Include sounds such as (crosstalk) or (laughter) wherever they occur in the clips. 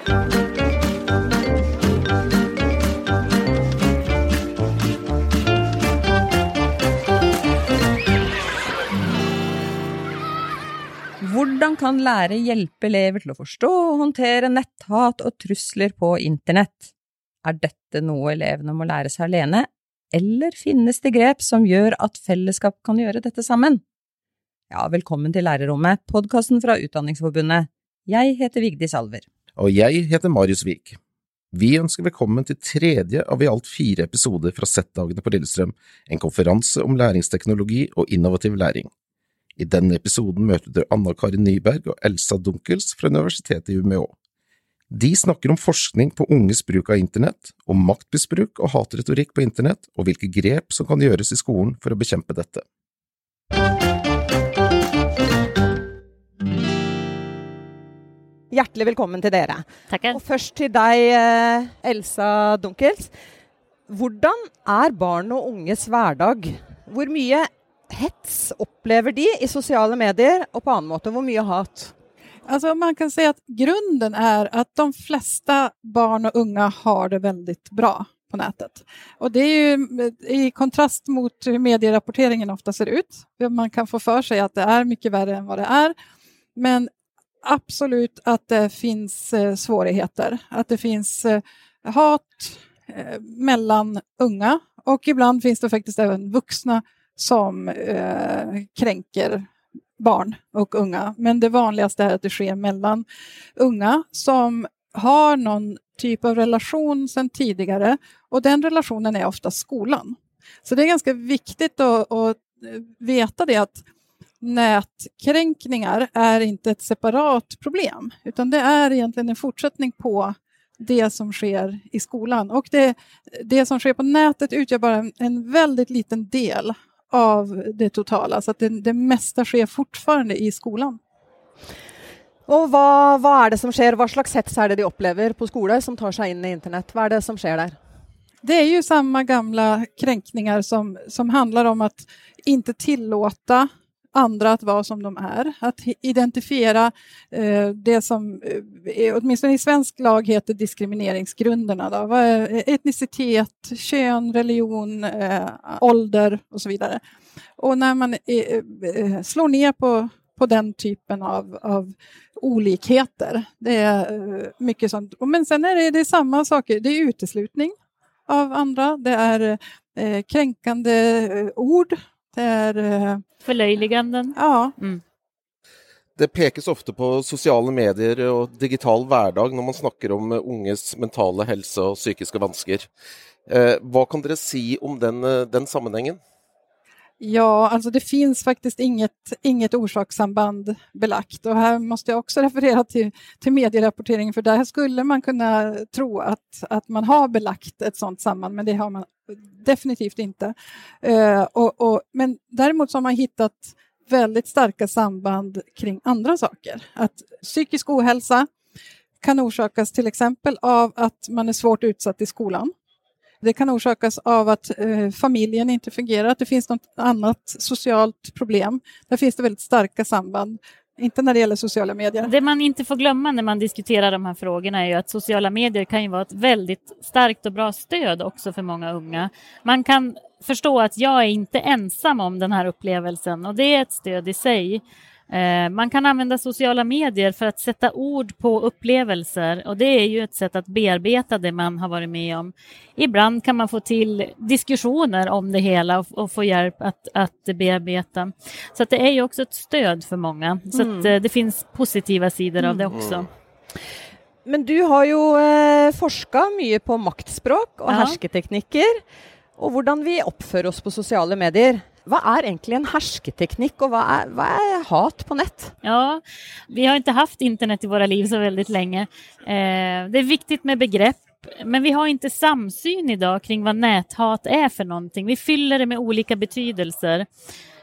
Hvordan kan lære hjelpe elever til å forstå og håndtere netthat og trusler på internett? Er dette noe elevene må lære seg alene, eller finnes det grep som gjør at fellesskap kan gjøre dette sammen? Ja, velkommen til Lærerrommet, podkasten fra Utdanningsforbundet. Jeg heter Vigdis Alver. Og jeg heter Marius Vik. Vi ønsker velkommen til tredje av i alt fire episoder fra Z-dagene på Lillestrøm, en konferanse om læringsteknologi og innovativ læring. I denne episoden møter du Anna Karin Nyberg og Elsa Dunkels fra Universitetet i Umeå. De snakker om forskning på unges bruk av internett, om maktmisbruk og hatretorikk på internett, og hvilke grep som kan gjøres i skolen for å bekjempe dette. Hjertelig velkommen til dere. Tackar. Og først til deg, eh, Elsa Dunkels. Hvordan er barn og unges hverdag? Hvor mye hets opplever de i sosiale medier, og på annen måte? Hvor mye hat? Alltså man kan säga att grunden är att de flesta barn och unga har det väldigt bra på nätet. Och det är ju i kontrast mot hur medierapporteringen ofta ser ut. Man kan få för sig att det är mycket värre än vad det är. Men absolut att det finns eh, svårigheter. Att det finns eh, hat eh, mellan unga och ibland finns det faktiskt även vuxna som kränker barn och unga. Men det vanligaste är att det sker mellan unga som har någon typ av relation sedan tidigare och den relationen är ofta skolan. Så det är ganska viktigt att, att veta det att nätkränkningar är inte ett separat problem utan det är egentligen en fortsättning på det som sker i skolan. Och det, det som sker på nätet utgör bara en, en väldigt liten del av det totala. Så att det, det mesta sker fortfarande i skolan. Og hva, hva er det som skjer? Hva slags hets er det de opplever på skole som tar seg inn i internett? Hva er det som skjer der? Det är ju samma gamla kränkningar som, som handlar om att inte tillåta andra att vara som de är. Att identifiera eh, det som eh, åtminstone i svensk lag heter diskrimineringsgrunderna. Då. Vad är etnicitet, kön, religion, eh, ålder och så vidare. Och när man eh, eh slår ner på, på den typen av, av olikheter, det är eh, mycket sånt. Men sen är det, det är samma saker, det är uteslutning av andra, det är eh, kränkande ord det är... eh, Förlöjliganden. Ja. Mm. Det pekes ofte på sosiale medier og digital hverdag når man snakker om unges mentale helse og psykiske vansker. Eh, hva kan dere si om den, eh, den sammenhengen? Ja, alltså det finns faktiskt inget, inget orsakssamband belagt. Och här måste jag också (laughs) referera till, till medierapporteringen, för där skulle man kunna tro att, att man har belagt ett sådant samband, men det har man definitivt inte. Eh, och, och, men däremot så har man hittat väldigt starka samband kring andra saker. Att psykisk ohälsa kan orsakas till exempel av att man är svårt utsatt i skolan. Det kan orsakas av att eh, familjen inte fungerar, att det finns något annat socialt problem. Där finns det väldigt starka samband. Inte när det gäller sociala medier. Det man inte får glömma när man diskuterar de här frågorna är ju att sociala medier kan ju vara ett väldigt starkt och bra stöd också för många unga. Man kan förstå att jag är inte ensam om den här upplevelsen och det är ett stöd i sig. Eh, man kan använda sociala medier för att sätta ord på upplevelser och det är ju ett sätt att bearbeta det man har varit med om. Ibland kan man få till diskussioner om det hela och, och få hjälp att, att bearbeta. Så att det är ju också ett stöd för många. Så Mm. eh, det finns positiva sidor av det också. Mm. Men du har jo eh, forska mye på maktspråk og Ja. hersketeknikker, og hvordan vi oppfører oss på sosiale medier vad är egentligen härsketeknik och vad är, vad är hat på nät? Ja, vi har inte haft internet i våra liv så väldigt länge. Eh, det är viktigt med begrepp, men vi har inte samsyn idag kring vad näthat är för någonting. Vi fyller det med olika betydelser.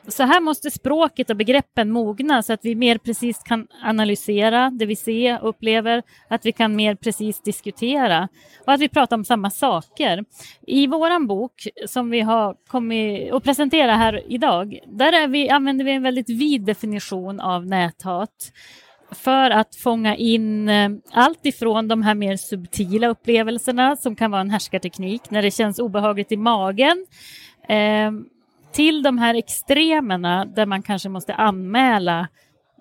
Så här måste språket och begreppen mogna så att vi mer precis kan analysera det vi ser och upplever, att vi kan mer precis diskutera och att vi pratar om samma saker. I våran bok som vi har kommit att presentera här idag, där är vi, använder vi en väldigt vid definition av näthat. för att fånga in eh, allt ifrån de här mer subtila upplevelserna som kan vara en härskarteknik när det känns obehagligt i magen eh, till de här extremerna där man kanske måste anmäla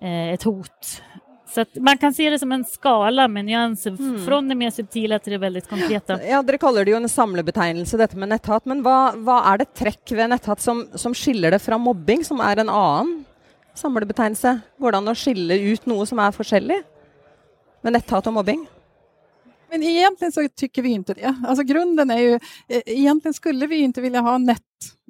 eh, ett hot. Så man kan se det som en skala med nyanser mm. från det mer subtila till det väldigt konkreta. Ja, Dere kaller det ju en samlebetegnelse detta med netthat, men vad, vad är det trekk ved netthat som, som skiljer det från mobbing, som är en annan samlebetegnelse? Går det an att skilja ut något som är forskjellig med netthat och mobbing? Men egentligen så tycker vi inte det. Alltså grunden är ju, eh, egentligen skulle vi inte vilja ha nett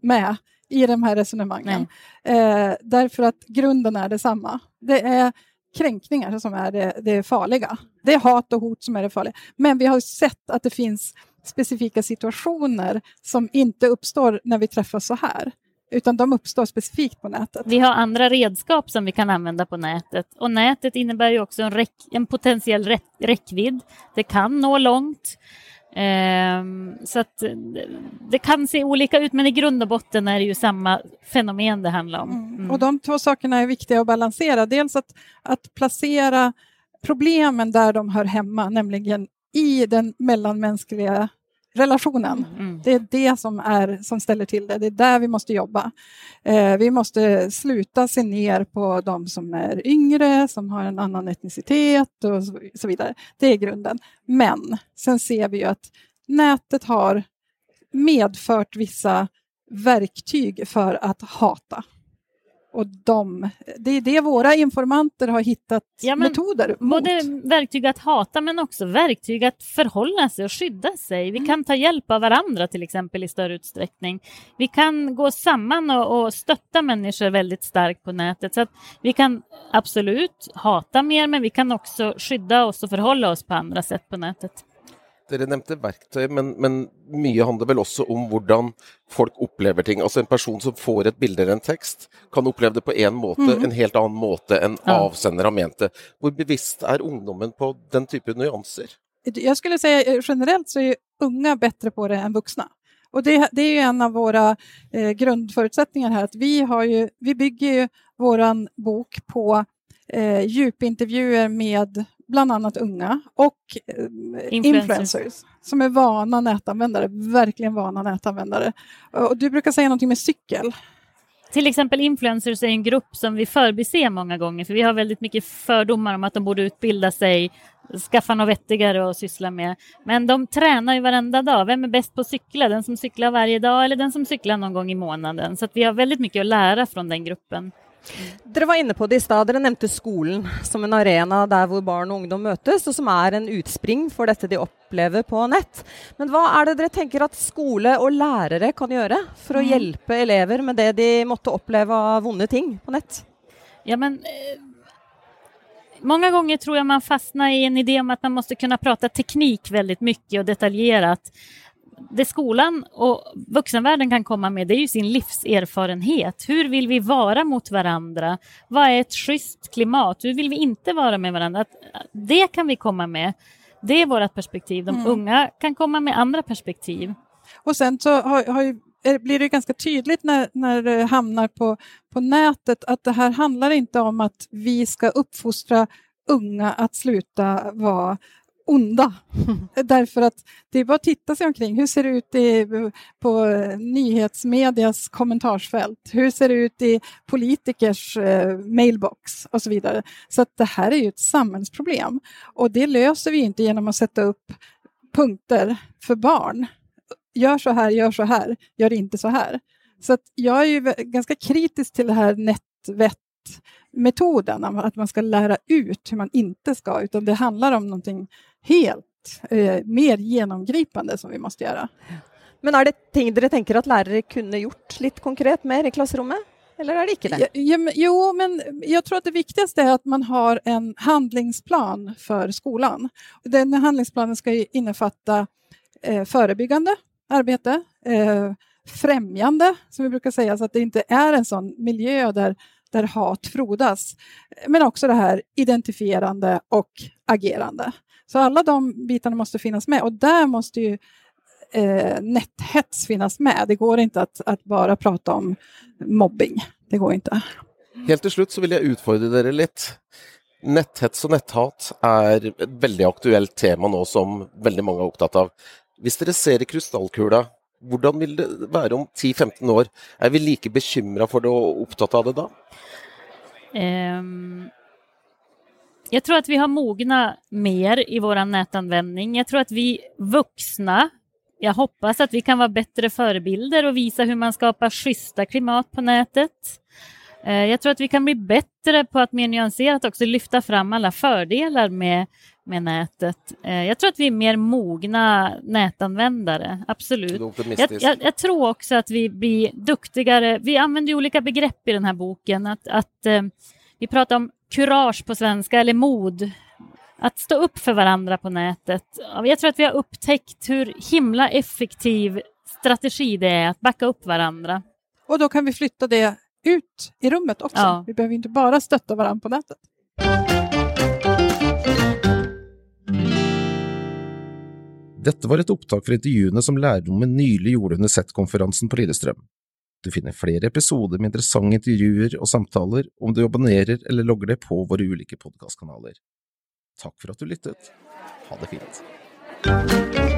med i de här resonemangen. Eh, därför att grunden är detsamma. Det är kränkningar som är det, det farliga. Det är hat och hot som är det farliga. Men vi har sett att det finns specifika situationer som inte uppstår när vi träffas så här utan de uppstår specifikt på nätet. Vi har andra redskap som vi kan använda på nätet och nätet innebär ju också en, en potentiell räck, räckvidd. Det kan nå långt. Ehm, så att det kan se olika ut, men i grund och botten är det ju samma fenomen det handlar om. Mm. mm. Och de två sakerna är viktiga att balansera. Dels att, att placera problemen där de hör hemma, nämligen i den mellanmänskliga relationen. Mm. Det är det som, är, som ställer till det. Det är där vi måste jobba. Eh, vi måste sluta se ner på de som är yngre, som har en annan etnicitet och så, så vidare. Det är grunden. Men sen ser vi ju att nätet har medfört vissa verktyg för att hata. Och de, det är det våra informanter har hittat ja, metoder mot. Både verktyg att hata men också verktyg att förhålla sig och skydda sig. Vi mm. kan ta hjälp av varandra till exempel i större utsträckning. Vi kan gå samman och, och stötta människor väldigt starkt på nätet. Så vi kan absolut hata mer men vi kan också skydda oss och förhålla oss på andra sätt på nätet. Dere nevnte verktøy, men, men, mye handler vel også om hvordan folk opplever ting. Altså En person som får et bilde eller en tekst, kan oppleve det på en måte, mm. en helt annen måte enn ja. avsender har ment det. Hvor bevisst är ungdomen på den typen nyanser? Jag skulle säga eh, generellt så är unga bättre på det än vuxna. Och det, det är en av våra eh, grundförutsättningar här, att vi, har ju, vi bygger ju våran bok på eh, djupintervjuer med bland annat unga och eh, influencers. influencers. som är vana nätanvändare, verkligen vana nätanvändare. Och du brukar säga någonting med cykel. Till exempel influencers är en grupp som vi förbiser många gånger för vi har väldigt mycket fördomar om att de borde utbilda sig, skaffa något vettigare att syssla med. Men de tränar ju varenda dag. Vem är bäst på att cykla? Den som cyklar varje dag eller den som cyklar någon gång i månaden? Så att vi har väldigt mycket att lära från den gruppen. Dere var inne på det i stad. Dere nevnte skolen som en arena der hvor barn og ungdom møtes, og som er en utspring for dette de opplever på nett. Men hva er det dere tenker at skole og lærere kan gjøre for å mm. hjelpe elever med det de måtte oppleve av vonde ting på nett? Ja, men eh, Många gånger tror jag man fastnar i en idé om att man måste kunna prata teknik väldigt mycket och detaljerat det skolan och vuxenvärlden kan komma med det är ju sin livserfarenhet. Hur vill vi vara mot varandra? Vad är ett schysst klimat? Hur vill vi inte vara med varandra? det kan vi komma med. Det är vårt perspektiv. De mm. unga kan komma med andra perspektiv. Och sen så har, har, blir det ganska tydligt när, när det hamnar på, på nätet att det här handlar inte om att vi ska uppfostra unga att sluta vara onda. (laughs) Därför att det är bara att titta sig omkring. Hur ser det ut i, på nyhetsmedias kommentarsfält? Hur ser det ut i politikers eh, mailbox och så vidare? Så att det här är ju ett samhällsproblem och det löser vi inte genom att sätta upp punkter för barn. Gör så här, gör så här, gör inte så här. Så att jag är ju ganska kritisk till det här nätvett metoden, att man ska lära ut hur man inte ska, utan det handlar om någonting helt eh, mer genomgripande som vi måste göra. Men är det ting dere tänker att lärare kunde gjort lite konkret mer i klassrummet? Eller är det inte det? Ja, jo, men jag tror att det viktigaste är att man har en handlingsplan för skolan. Den handlingsplanen ska innefatta eh, förebyggande arbete, eh, främjande, som vi brukar säga, så att det inte är en sån miljö där där hat frodas. Men också det här identifierande och agerande. Så alla de bitarna måste finnas med och där måste ju eh, näthets finnas med. Det går inte att, att, bara prata om mobbing. Det går inte. Helt till slut så vill jag utfordra er lite. Netthets och näthat är ett väldigt aktuellt tema nu som väldigt många är upptagna av. Om ni ser i kristallkulan hvordan vil det være om 10-15 år? Er vi like bekymra for det og opptatt av det da? Ehm, um, jag tror att vi har mognat mer i vår nätanvändning. Jag tror att vi vuxna, jag hoppas att vi kan vara bättre förebilder och visa hur man skapar schyssta klimat på nätet. Eh, jag tror att vi kan bli bättre på att mer nyanserat också lyfta fram alla fördelar med, med nätet. Eh, jag tror att vi är mer mogna nätanvändare, absolut. Jag, jag, jag, tror också att vi blir duktigare. Vi använder olika begrepp i den här boken. Att, att eh, vi pratar om kurage på svenska, eller mod. Att stå upp för varandra på nätet. Jag tror att vi har upptäckt hur himla effektiv strategi det är att backa upp varandra. Och då kan vi flytta det ut i rummet också. Ja. Vi behöver inte bara stötta varandra på nätet. Dette var et opptak fra intervjuene som lærerrommet nylig gjorde under SET-konferansen på Lillestrøm. Du finner flere episoder med interessante intervjuer og samtaler om du abonnerer eller logger deg på våre ulike podkastkanaler. Takk for at du lyttet. Ha det fint.